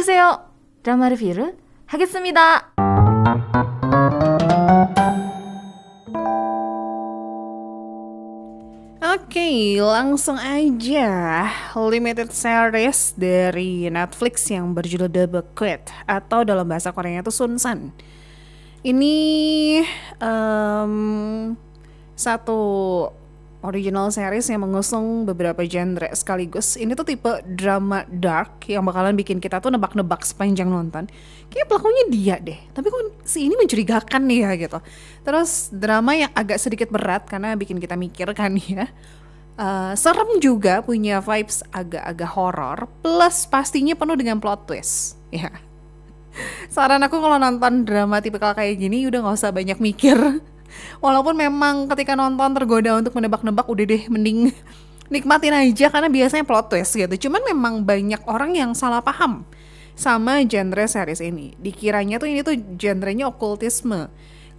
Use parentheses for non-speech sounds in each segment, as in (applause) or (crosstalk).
어서오세요. 드라마 리뷰를 하겠습니다. Oke, langsung aja limited series dari Netflix yang berjudul The Bucket atau dalam bahasa Korea itu Sunsan. Ini um, satu original series yang mengusung beberapa genre sekaligus. Ini tuh tipe drama dark yang bakalan bikin kita tuh nebak-nebak sepanjang nonton. Kayak pelakunya dia deh, tapi kok si ini mencurigakan nih ya gitu. Terus drama yang agak sedikit berat karena bikin kita mikir kan ya. Uh, serem juga punya vibes agak-agak horor plus pastinya penuh dengan plot twist (laughs) ya saran aku kalau nonton drama tipikal kayak gini udah nggak usah banyak mikir walaupun memang ketika nonton tergoda untuk menebak-nebak udah deh mending nikmatin aja karena biasanya plot twist gitu. Cuman memang banyak orang yang salah paham sama genre series ini. Dikiranya tuh ini tuh genrenya okultisme.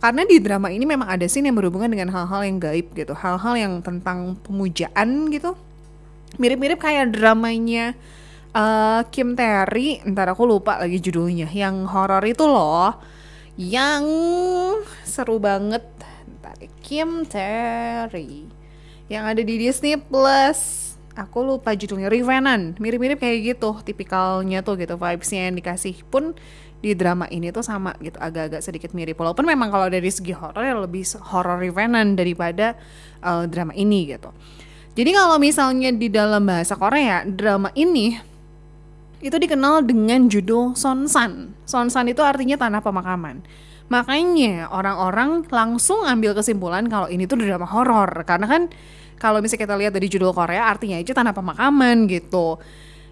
Karena di drama ini memang ada scene yang berhubungan dengan hal-hal yang gaib gitu. Hal-hal yang tentang pemujaan gitu. Mirip-mirip kayak dramanya uh, Kim Terry ntar aku lupa lagi judulnya yang horor itu loh yang seru banget Kim Terry yang ada di Disney Plus aku lupa judulnya Revenant mirip-mirip kayak gitu tipikalnya tuh gitu vibesnya yang dikasih pun di drama ini tuh sama gitu agak-agak sedikit mirip walaupun memang kalau dari segi horor ya lebih horror Revenant daripada uh, drama ini gitu jadi kalau misalnya di dalam bahasa Korea drama ini itu dikenal dengan judul Sonsan. Sonsan itu artinya tanah pemakaman. Makanya orang-orang langsung ambil kesimpulan kalau ini tuh drama horor karena kan kalau misalnya kita lihat dari judul Korea artinya aja tanah pemakaman gitu.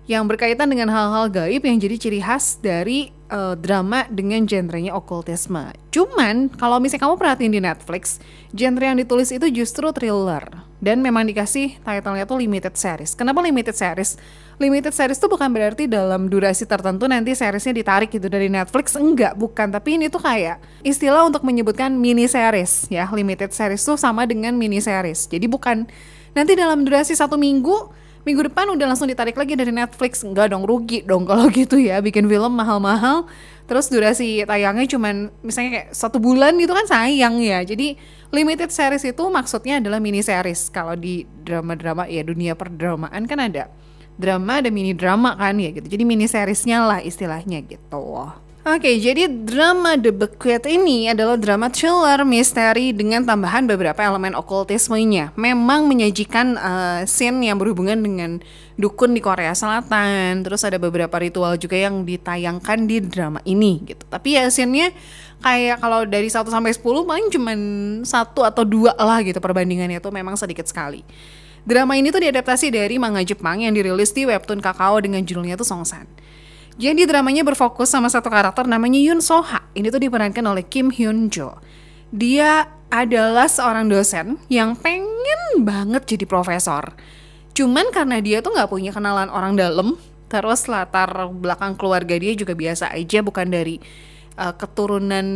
Yang berkaitan dengan hal-hal gaib yang jadi ciri khas dari uh, drama dengan genrenya okultisme. Cuman kalau misalnya kamu perhatiin di Netflix, genre yang ditulis itu justru thriller dan memang dikasih title-nya tuh limited series. Kenapa limited series? limited series tuh bukan berarti dalam durasi tertentu nanti seriesnya ditarik gitu dari Netflix enggak bukan tapi ini tuh kayak istilah untuk menyebutkan mini series ya limited series tuh sama dengan mini series jadi bukan nanti dalam durasi satu minggu minggu depan udah langsung ditarik lagi dari Netflix. Enggak dong rugi dong kalau (laughs) gitu ya. Bikin film mahal-mahal. Terus durasi tayangnya cuman misalnya kayak satu bulan gitu kan sayang ya. Jadi limited series itu maksudnya adalah mini series kalau di drama-drama ya dunia perdramaan kan ada. Drama ada mini drama kan ya gitu. Jadi mini seriesnya lah istilahnya gitu. Oke, jadi drama The Bequest ini adalah drama thriller misteri dengan tambahan beberapa elemen okultismenya. Memang menyajikan uh, scene yang berhubungan dengan dukun di Korea Selatan. Terus ada beberapa ritual juga yang ditayangkan di drama ini gitu. Tapi ya scene-nya kayak kalau dari 1 sampai 10 paling cuma satu atau dua lah gitu perbandingannya tuh memang sedikit sekali. Drama ini tuh diadaptasi dari manga Jepang yang dirilis di webtoon Kakao dengan judulnya tuh Songsan. Jadi dramanya berfokus sama satu karakter namanya Yun Soha. Ini tuh diperankan oleh Kim Hyun Jo. Dia adalah seorang dosen yang pengen banget jadi profesor. Cuman karena dia tuh nggak punya kenalan orang dalam, terus latar belakang keluarga dia juga biasa aja, bukan dari uh, keturunan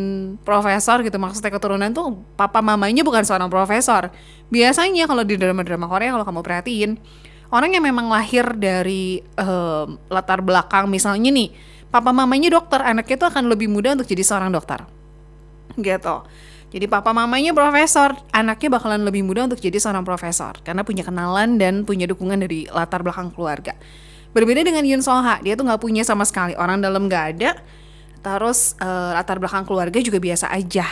profesor gitu maksudnya keturunan tuh papa mamanya bukan seorang profesor biasanya kalau di drama-drama Korea kalau kamu perhatiin orang yang memang lahir dari uh, latar belakang misalnya nih papa mamanya dokter anaknya tuh akan lebih mudah untuk jadi seorang dokter. Gitu. Jadi papa mamanya profesor, anaknya bakalan lebih mudah untuk jadi seorang profesor. Karena punya kenalan dan punya dukungan dari latar belakang keluarga. Berbeda dengan Yun Soha, dia tuh nggak punya sama sekali. Orang dalam nggak ada, terus uh, latar belakang keluarga juga biasa aja.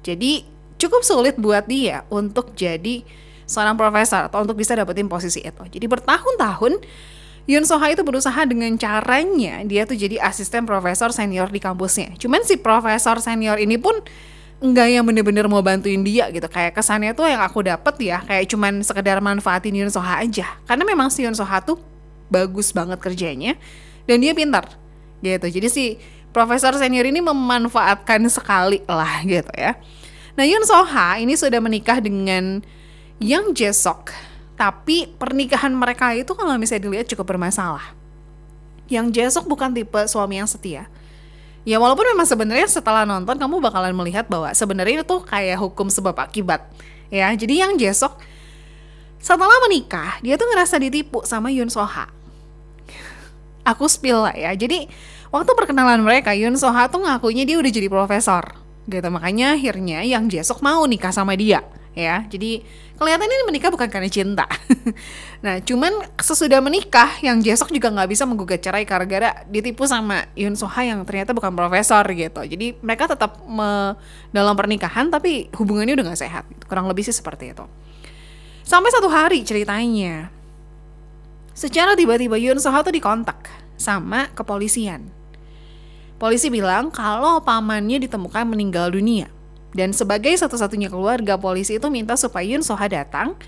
Jadi cukup sulit buat dia untuk jadi seorang profesor atau untuk bisa dapetin posisi itu. Jadi bertahun-tahun Yun Soha itu berusaha dengan caranya dia tuh jadi asisten profesor senior di kampusnya. Cuman si profesor senior ini pun enggak yang bener-bener mau bantuin dia gitu. Kayak kesannya tuh yang aku dapet ya kayak cuman sekedar manfaatin Yun Soha aja. Karena memang si Yun Soha tuh bagus banget kerjanya dan dia pintar gitu. Jadi si Profesor senior ini memanfaatkan sekali lah gitu ya. Nah Yun Soha ini sudah menikah dengan Yang Jesok, tapi pernikahan mereka itu kalau misalnya dilihat cukup bermasalah. Yang Jesok bukan tipe suami yang setia. Ya walaupun memang sebenarnya setelah nonton kamu bakalan melihat bahwa sebenarnya itu kayak hukum sebab akibat. Ya, jadi yang Jesok setelah menikah dia tuh ngerasa ditipu sama Yun Soha. Aku spill lah ya. Jadi waktu perkenalan mereka Yun Soha tuh ngakunya dia udah jadi profesor gitu makanya akhirnya yang Jesok mau nikah sama dia ya jadi kelihatannya ini menikah bukan karena cinta. (laughs) Nah cuman sesudah menikah yang Jesok juga nggak bisa menggugat cerai gara-gara ditipu sama Yun Soha yang ternyata bukan profesor gitu. Jadi mereka tetap me, dalam pernikahan tapi hubungannya udah nggak sehat gitu. kurang lebih sih seperti itu. Sampai satu hari ceritanya. Secara tiba-tiba Yun Soha tuh dikontak sama kepolisian. Polisi bilang kalau pamannya ditemukan meninggal dunia. Dan sebagai satu-satunya keluarga, polisi itu minta supaya Yun Soha datang,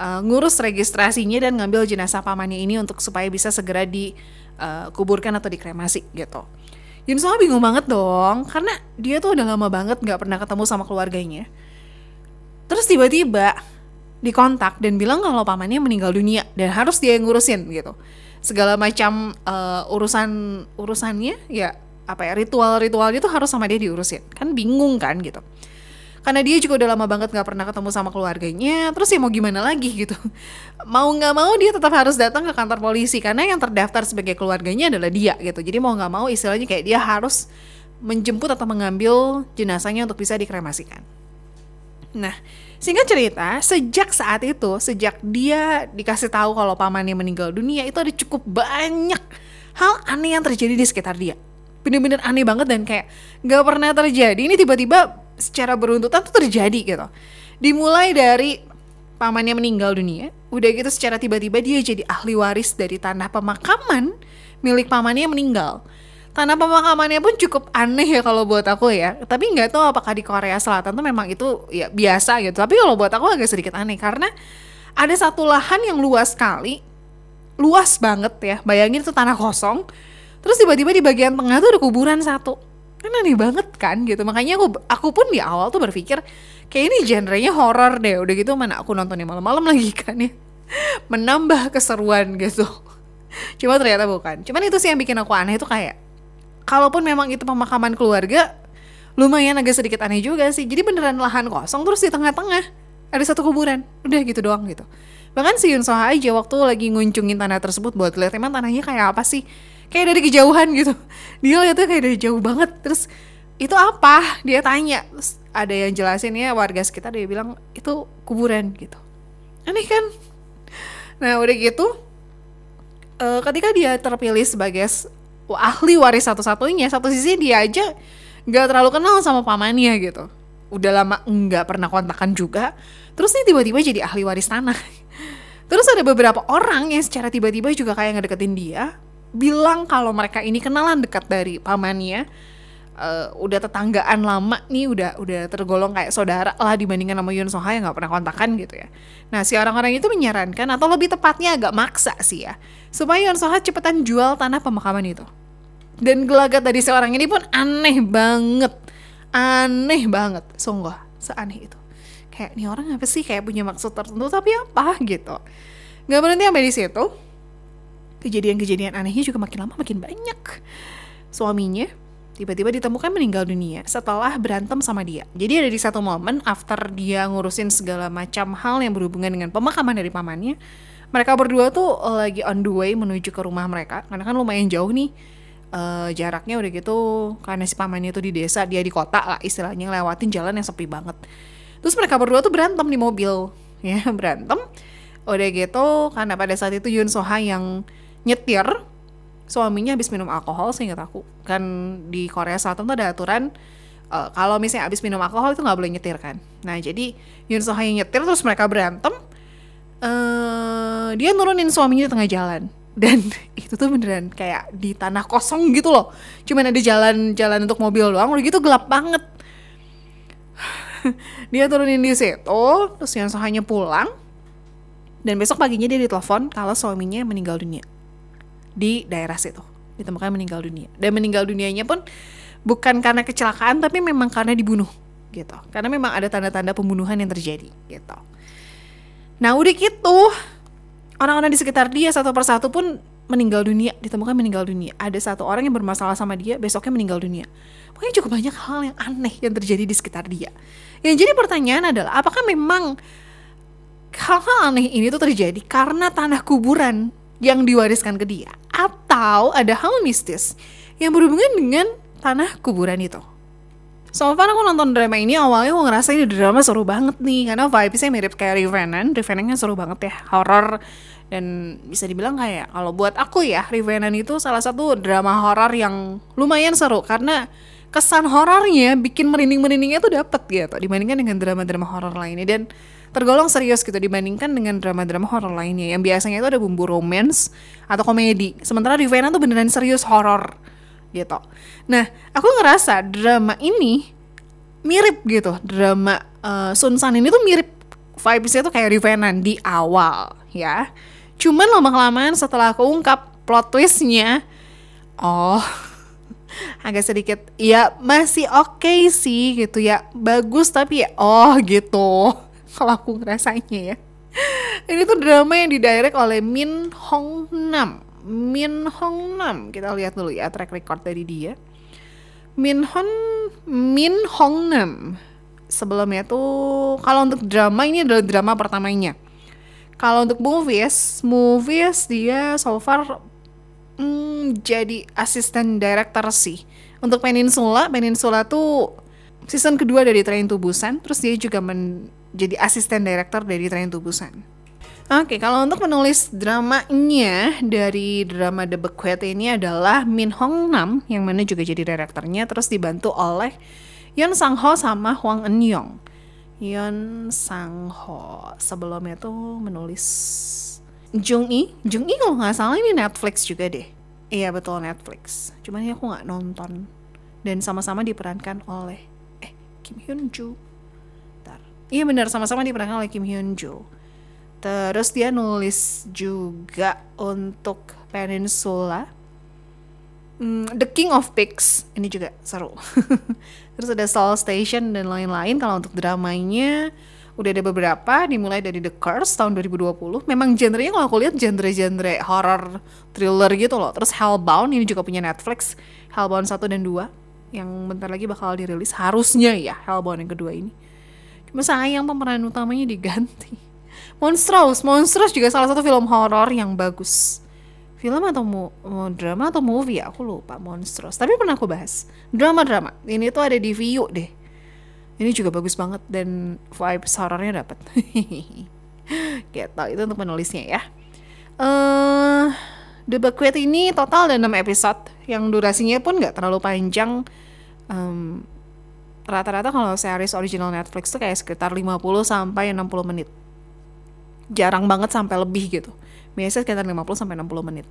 uh, ngurus registrasinya dan ngambil jenazah pamannya ini untuk supaya bisa segera dikuburkan uh, atau dikremasi gitu. Yun Soha bingung banget dong, karena dia tuh udah lama banget nggak pernah ketemu sama keluarganya. Terus tiba-tiba dikontak dan bilang kalau pamannya meninggal dunia dan harus dia yang ngurusin gitu. Segala macam uh, urusan urusannya ya apa ya ritual-ritualnya tuh harus sama dia diurusin. Kan bingung kan gitu. Karena dia juga udah lama banget nggak pernah ketemu sama keluarganya terus ya mau gimana lagi gitu. (laughs) Mau nggak mau dia tetap harus datang ke kantor polisi karena yang terdaftar sebagai keluarganya adalah dia gitu. Jadi mau nggak mau istilahnya kayak dia harus menjemput atau mengambil jenazahnya untuk bisa dikremasikan. Nah sehingga cerita sejak saat itu sejak dia dikasih tahu kalau pamannya meninggal dunia itu ada cukup banyak hal aneh yang terjadi di sekitar dia bener-bener aneh banget dan kayak nggak pernah terjadi. Ini tiba-tiba secara beruntutan tuh terjadi gitu. Dimulai dari pamannya meninggal dunia udah gitu secara tiba-tiba dia jadi ahli waris dari tanah pemakaman milik pamannya meninggal. Tanah pemakamannya pun cukup aneh ya kalau buat aku ya. Tapi nggak tahu apakah di Korea Selatan tuh memang itu ya biasa gitu. Tapi kalau buat aku agak sedikit aneh karena ada satu lahan yang luas sekali luas banget ya. Bayangin itu tanah kosong terus tiba-tiba di bagian tengah tuh ada kuburan satu. Kan aneh banget kan gitu. Makanya aku aku pun di awal tuh berpikir kayak ini genrenya horror deh. Udah gitu mana aku nontonnya malam-malam (laughs) lagi kan ya. Menambah keseruan gitu. Cuma ternyata bukan. Cuman itu sih yang bikin aku aneh itu kayak kalaupun memang itu pemakaman keluarga lumayan agak sedikit aneh juga sih. Jadi beneran lahan kosong terus di tengah-tengah ada satu kuburan. Udah gitu doang gitu. Bahkan si Yun Soha aja waktu lagi nguncungin tanah tersebut buat lihat emang tanahnya kayak apa sih? Kayak dari kejauhan gitu. (laughs) Dia lihatnya kayak dari jauh banget. Terus itu apa? Dia tanya. Terus ada yang jelasin ya warga sekitar dia bilang itu kuburan gitu. Aneh kan? Nah udah gitu uh, ketika dia terpilih sebagai ahli waris satu-satunya satu sisi dia aja nggak terlalu kenal sama pamannya gitu udah lama nggak pernah kontakan juga terus nih tiba-tiba jadi ahli waris tanah terus ada beberapa orang yang secara tiba-tiba juga kayak ngedeketin dia bilang kalau mereka ini kenalan dekat dari pamannya uh, udah tetanggaan lama nih udah udah tergolong kayak saudara lah dibandingkan sama Yun Soha yang nggak pernah kontakan gitu ya. Nah si orang-orang itu menyarankan atau lebih tepatnya agak maksa sih ya supaya Yun Soha cepetan jual tanah pemakaman itu. Dan gelagat dari seorang ini pun aneh banget, aneh banget, sungguh seaneh itu. Kayak nih orang apa sih kayak punya maksud tertentu tapi apa gitu. Gak berhenti sampai di situ kejadian-kejadian anehnya juga makin lama makin banyak. Suaminya tiba-tiba ditemukan meninggal dunia setelah berantem sama dia. Jadi ada di satu momen after dia ngurusin segala macam hal yang berhubungan dengan pemakaman dari pamannya, mereka berdua tuh lagi on the way menuju ke rumah mereka karena kan lumayan jauh nih uh, jaraknya udah gitu karena si pamannya tuh di desa dia di kota lah istilahnya lewatin jalan yang sepi banget. Terus mereka berdua tuh berantem di mobil (laughs) ya berantem. Udah gitu karena pada saat itu Yun Soha yang nyetir suaminya habis minum alkohol seingat aku. Kan di Korea Selatan tuh ada aturan uh, kalau misalnya habis minum alkohol itu nggak boleh nyetir kan. Nah jadi Yun So yang nyetir terus mereka berantem uh, dia nurunin suaminya di tengah jalan dan (laughs) itu tuh beneran kayak di tanah kosong gitu loh. Cuman ada jalan-jalan untuk mobil doang. Udah gitu gelap banget. (laughs) Dia turunin di situ terus Yun Sohanya pulang. Dan besok paginya dia ditelepon kalau suaminya meninggal dunia. Di daerah situ. Ditemukan meninggal dunia. Dan meninggal dunianya pun bukan karena kecelakaan tapi memang karena dibunuh gitu. Karena memang ada tanda-tanda pembunuhan yang terjadi gitu. Nah udah gitu orang-orang di sekitar dia satu persatu pun meninggal dunia ditemukan meninggal dunia. Ada satu orang yang bermasalah sama dia besoknya meninggal dunia. Pokoknya cukup banyak hal yang aneh yang terjadi di sekitar dia. Yang jadi pertanyaan adalah apakah memang hal-hal aneh ini tuh terjadi karena tanah kuburan yang diwariskan ke dia? Atau ada hal mistis yang berhubungan dengan tanah kuburan itu. So far aku nonton drama ini awalnya aku ngerasa ini drama seru banget nih. Karena vibesnya mirip kayak Revenant. Revenant kan seru banget ya, horror. Dan bisa dibilang kayak kalau buat aku ya Revenant itu salah satu drama horror yang lumayan seru. Karena kesan horornya bikin merinding-merindingnya tuh dapet gitu dibandingkan dengan drama-drama horror lainnya. Dan tergolong serius gitu dibandingkan dengan drama-drama horror lainnya. Yang biasanya itu ada bumbu romance atau komedi. Sementara Revenant tuh beneran serius horror gitu. Nah, aku ngerasa drama ini mirip gitu. Drama uh, Sun San ini tuh mirip vibesnya tuh kayak Revenant di awal ya. Cuman lama-kelamaan setelah aku ungkap plot twistnya, oh (laughs) agak sedikit ya masih oke okay sih gitu ya bagus tapi ya oh gitu (laughs) kalau aku ngerasanya ya ini tuh drama yang didirect oleh Min Hong Nam Min Hong Nam. Kita lihat dulu ya track record dari dia. Min Hong Min Hong Nam. Sebelumnya tuh kalau untuk drama ini adalah drama pertamanya. Kalau untuk movies, movies dia so far hmm, jadi asisten director sih. Untuk Peninsula, Peninsula tuh season kedua dari Train to Busan, terus dia juga menjadi asisten director dari Train to Busan. Oke, kalau untuk menulis dramanya dari drama The Bequest ini adalah Min Hong Nam yang mana juga jadi direkturnya terus dibantu oleh Yeon Sang Ho sama Hwang Eun Yong. Yeon Sang Ho sebelumnya tuh menulis Jung Yi, Jung Yi kalau nggak salah ini Netflix juga deh. Iya betul Netflix. Cuman ya aku nggak nonton dan sama-sama diperankan oleh eh Kim Hyun Joo. Iya benar sama-sama diperankan oleh Kim Hyun Joo Terus dia nulis juga untuk Peninsula. Hmm, The King of Pigs ini juga seru. (laughs) Terus ada Soul Station dan lain-lain. Kalau untuk dramanya udah ada beberapa, dimulai dari The Curse tahun 2020. Memang genrenya kalau aku lihat genre-genre horror thriller gitu loh. Terus Hellbound ini juga punya Netflix. Hellbound 1 dan 2 yang bentar lagi bakal dirilis harusnya ya Hellbound yang kedua ini. Cuma sayang pemeran utamanya diganti Monstrous, Monstrous juga salah satu film horor yang bagus. Film atau mu, drama atau movie ya, aku lupa Monstrous. Tapi pernah aku bahas. Drama-drama. Ini tuh ada di View deh. Ini juga bagus banget dan vibes horornya dapat. (laughs) gitu, itu untuk penulisnya ya. Uh, The Banquet ini total ada 6 episode yang durasinya pun nggak terlalu panjang. Um, rata-rata kalau series original Netflix tuh kayak sekitar 50 sampai 60 menit jarang banget sampai lebih gitu. Biasanya sekitar 50 sampai 60 menit.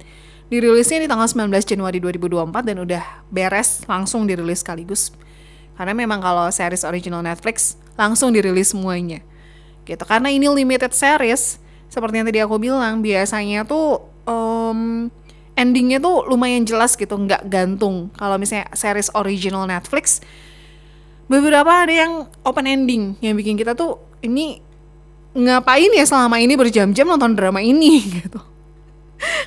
Dirilisnya di tanggal 19 Januari 2024 dan udah beres langsung dirilis sekaligus. Karena memang kalau series original Netflix langsung dirilis semuanya. Gitu. Karena ini limited series, seperti yang tadi aku bilang, biasanya tuh um, endingnya tuh lumayan jelas gitu, nggak gantung. Kalau misalnya series original Netflix, beberapa ada yang open ending yang bikin kita tuh ini ngapain ya selama ini berjam-jam nonton drama ini (laughs) gitu.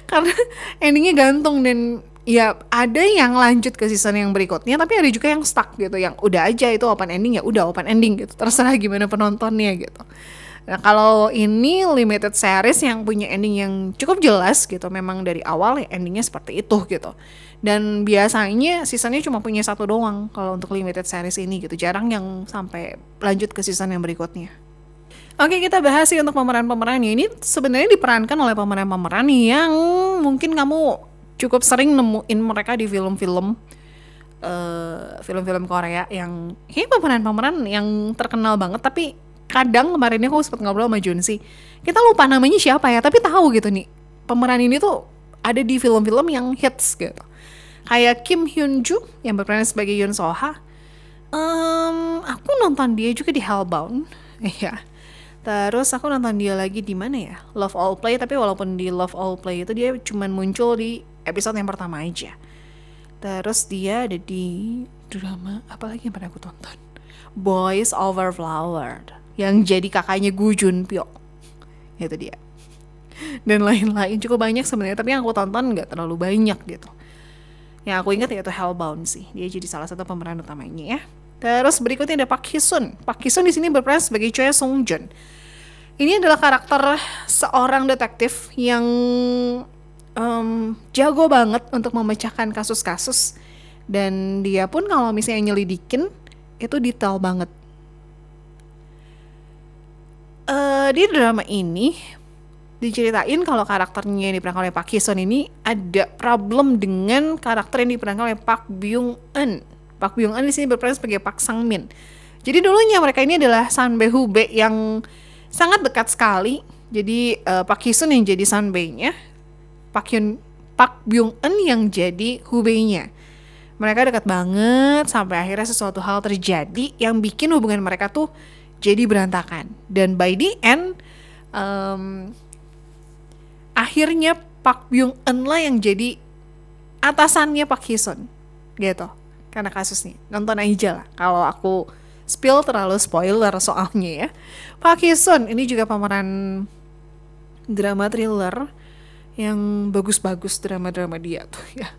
Karena endingnya gantung dan ya ada yang lanjut ke season yang berikutnya tapi ada juga yang stuck gitu yang udah aja itu open ending ya udah open ending gitu. Terserah gimana penontonnya gitu. Nah kalau ini limited series yang punya ending yang cukup jelas gitu memang dari awal ya endingnya seperti itu gitu. Dan biasanya seasonnya cuma punya satu doang kalau untuk limited series ini gitu jarang yang sampai lanjut ke season yang berikutnya Oke kita bahas sih untuk pemeran-pemerannya ini sebenarnya diperankan oleh pemeran-pemeran yang mungkin kamu cukup sering nemuin mereka di film-film uh, film-film Korea yang ini pemeran-pemeran yang terkenal banget. Tapi kadang kemarin aku sempat ngobrol sama Junsi kita lupa namanya siapa ya tapi tahu gitu nih pemeran ini tuh ada di film-film yang hits gitu. Kayak Kim Hyun Joo yang berperan sebagai Yoon Soha. Um, aku nonton dia juga di Hellbound. (laughs) Iya Terus aku nonton dia lagi di mana ya? Love All Play, tapi walaupun di Love All Play itu dia cuma muncul di episode yang pertama aja. Terus dia ada di drama apa lagi yang pernah aku tonton? Boys Over Flower yang jadi kakaknya Gu Junpyo. Itu dia. Dan lain-lain cukup banyak sebenarnya, tapi yang aku tonton nggak terlalu banyak gitu. Yang aku ingat yaitu Hellbound sih. Dia jadi salah satu pemeran utamanya ya. Terus berikutnya ada Park Hisun. Park Hisun di sini berperan sebagai Choi Sung Jun. Ini adalah karakter seorang detektif yang um, jago banget untuk memecahkan kasus-kasus dan dia pun kalau misalnya nyelidikin itu detail banget uh, di drama ini diceritain kalau karakternya yang diperankan oleh Pak Kisun ini ada problem dengan karakter yang diperankan oleh Pak Byung Eun. Pak Byung Eun di sini berperan sebagai Pak Sang Min. Jadi dulunya mereka ini adalah San Be yang sangat dekat sekali. Jadi uh, Pak Kisun yang jadi San nya Pak Hyun Pak Byung Eun yang jadi Hubei-nya. Mereka dekat banget sampai akhirnya sesuatu hal terjadi yang bikin hubungan mereka tuh jadi berantakan. Dan by the end um, akhirnya Pak Byung Eun lah yang jadi atasannya Pak Hisun gitu karena kasusnya nonton aja lah kalau aku spill terlalu spoiler soalnya ya Pak Hisun ini juga pemeran drama thriller yang bagus-bagus drama-drama dia tuh (laughs) ya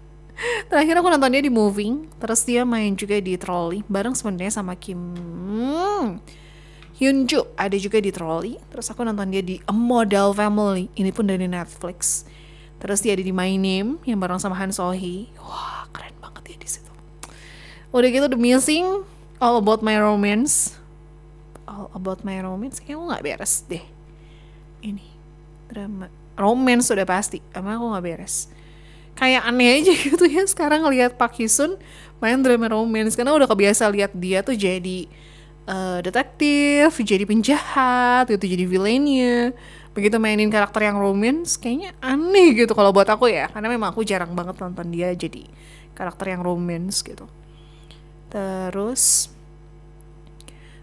terakhir aku nonton dia di Moving terus dia main juga di Trolley bareng sebenarnya sama Kim Hyunju ada juga di Trolley. Terus aku nonton dia di A Model Family. Ini pun dari Netflix. Terus dia ada di My Name yang bareng sama Han Sohee. Wah, keren banget ya di situ. Udah gitu The Missing, All About My Romance. All About My Romance kayaknya aku gak beres deh. Ini drama romance sudah pasti. Emang aku gak beres. Kayak aneh aja (laughs) gitu ya sekarang ngelihat Pak Hisun main drama romance karena udah kebiasa lihat dia tuh jadi uh, detektif, jadi penjahat, gitu jadi villainnya. Begitu mainin karakter yang romance, kayaknya aneh gitu kalau buat aku ya, karena memang aku jarang banget nonton dia jadi karakter yang romance gitu. Terus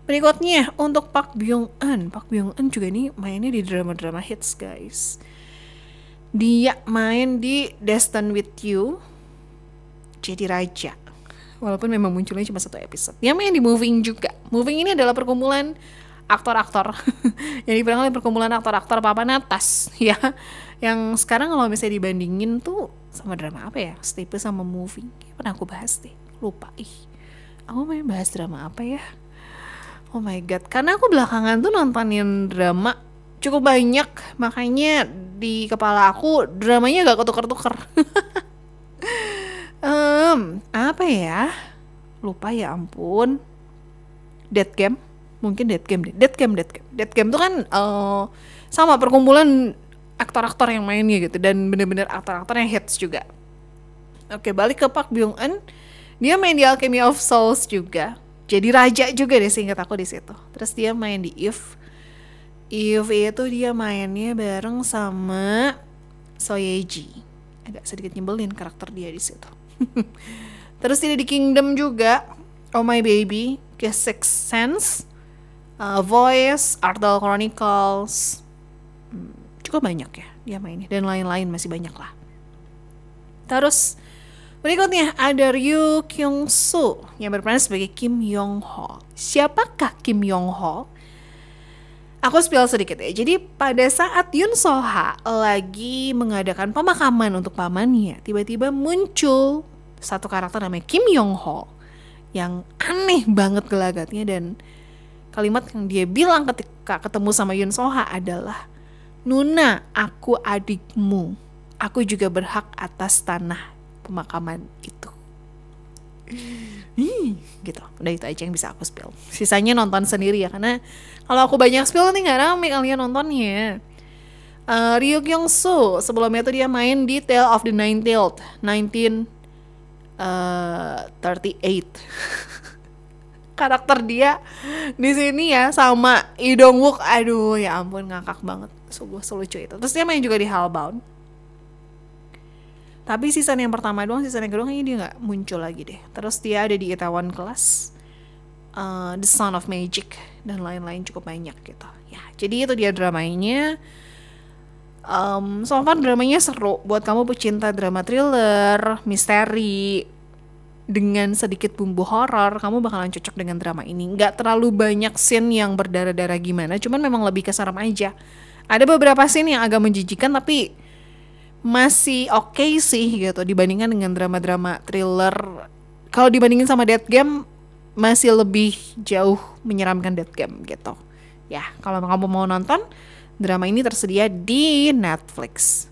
berikutnya untuk Park Byung Eun, Park Byung Eun juga nih mainnya di drama-drama hits guys. Dia main di Destined with You, jadi raja. Walaupun memang munculnya cuma satu episode. Dia main di Moving juga. Moving ini adalah perkumpulan aktor-aktor. (laughs) Yang diperankan oleh perkumpulan aktor-aktor papan atas (laughs) ya. Yang sekarang kalau misalnya dibandingin tuh sama drama apa ya? Stipe sama Moving. Pernah aku bahas deh. Lupa. Ih aku main bahas drama apa ya? Oh my god. Karena aku belakangan tuh nontonin drama cukup banyak. Makanya di kepala aku dramanya gak ketuker-tuker. (laughs) Um, apa ya? Lupa ya ampun. Dead Game. Mungkin Dead Game deh. Dead Game Dead Game. Dead Game tuh kan uh, sama perkumpulan aktor-aktor yang mainnya gitu. Dan bener-bener aktor-aktor yang hits juga. Oke balik ke Park Byung Eun dia main di Alchemy of Souls juga. Jadi raja juga deh seingat aku di situ. Terus dia main di If If itu dia mainnya bareng sama Soyeji. Agak sedikit nyebelin karakter dia di situ. (laughs) Terus ini di Kingdom juga, Oh My Baby, ke Six Sense, uh, Voice, Ardell Chronicles, hmm, cukup banyak ya dia mainnya. Dan lain-lain masih banyak lah. Terus berikutnya ada Ryu Kyung Soo yang berperan sebagai Kim Yong Ho. Siapakah Kim Yong Ho? Aku spill sedikit ya. Jadi pada saat Yun Soha lagi mengadakan pemakaman untuk pamannya, tiba-tiba muncul satu karakter namanya Kim Yong Ho yang aneh banget gelagatnya dan kalimat yang dia bilang ketika ketemu sama Yun Soha adalah Nuna, aku adikmu. Aku juga berhak atas tanah pemakaman itu. Hmm, gitu. Udah itu aja yang bisa aku spill. Sisanya nonton sendiri ya karena kalau aku banyak spill nanti nggak rame kalian nontonnya. Uh, Ryu Kyung Soo sebelumnya tuh dia main di Tale of the Nine Tailed 19 uh, 38 karakter dia di sini ya sama Idong Wook aduh ya ampun ngakak banget sungguh selucu itu terus dia main juga di Hellbound tapi season yang pertama doang season yang kedua kayaknya dia nggak muncul lagi deh terus dia ada di Itaewon Class uh, The Son of Magic dan lain-lain cukup banyak gitu ya jadi itu dia dramanya um, so far dramanya seru buat kamu pecinta drama thriller, misteri dengan sedikit bumbu horor, kamu bakalan cocok dengan drama ini. Nggak terlalu banyak scene yang berdarah-darah gimana, cuman memang lebih ke serem aja. Ada beberapa scene yang agak menjijikan tapi masih oke okay sih gitu dibandingkan dengan drama-drama thriller. Kalau dibandingin sama Dead Game masih lebih jauh menyeramkan Dead Game gitu. Ya, kalau kamu mau nonton, Drama ini tersedia di Netflix.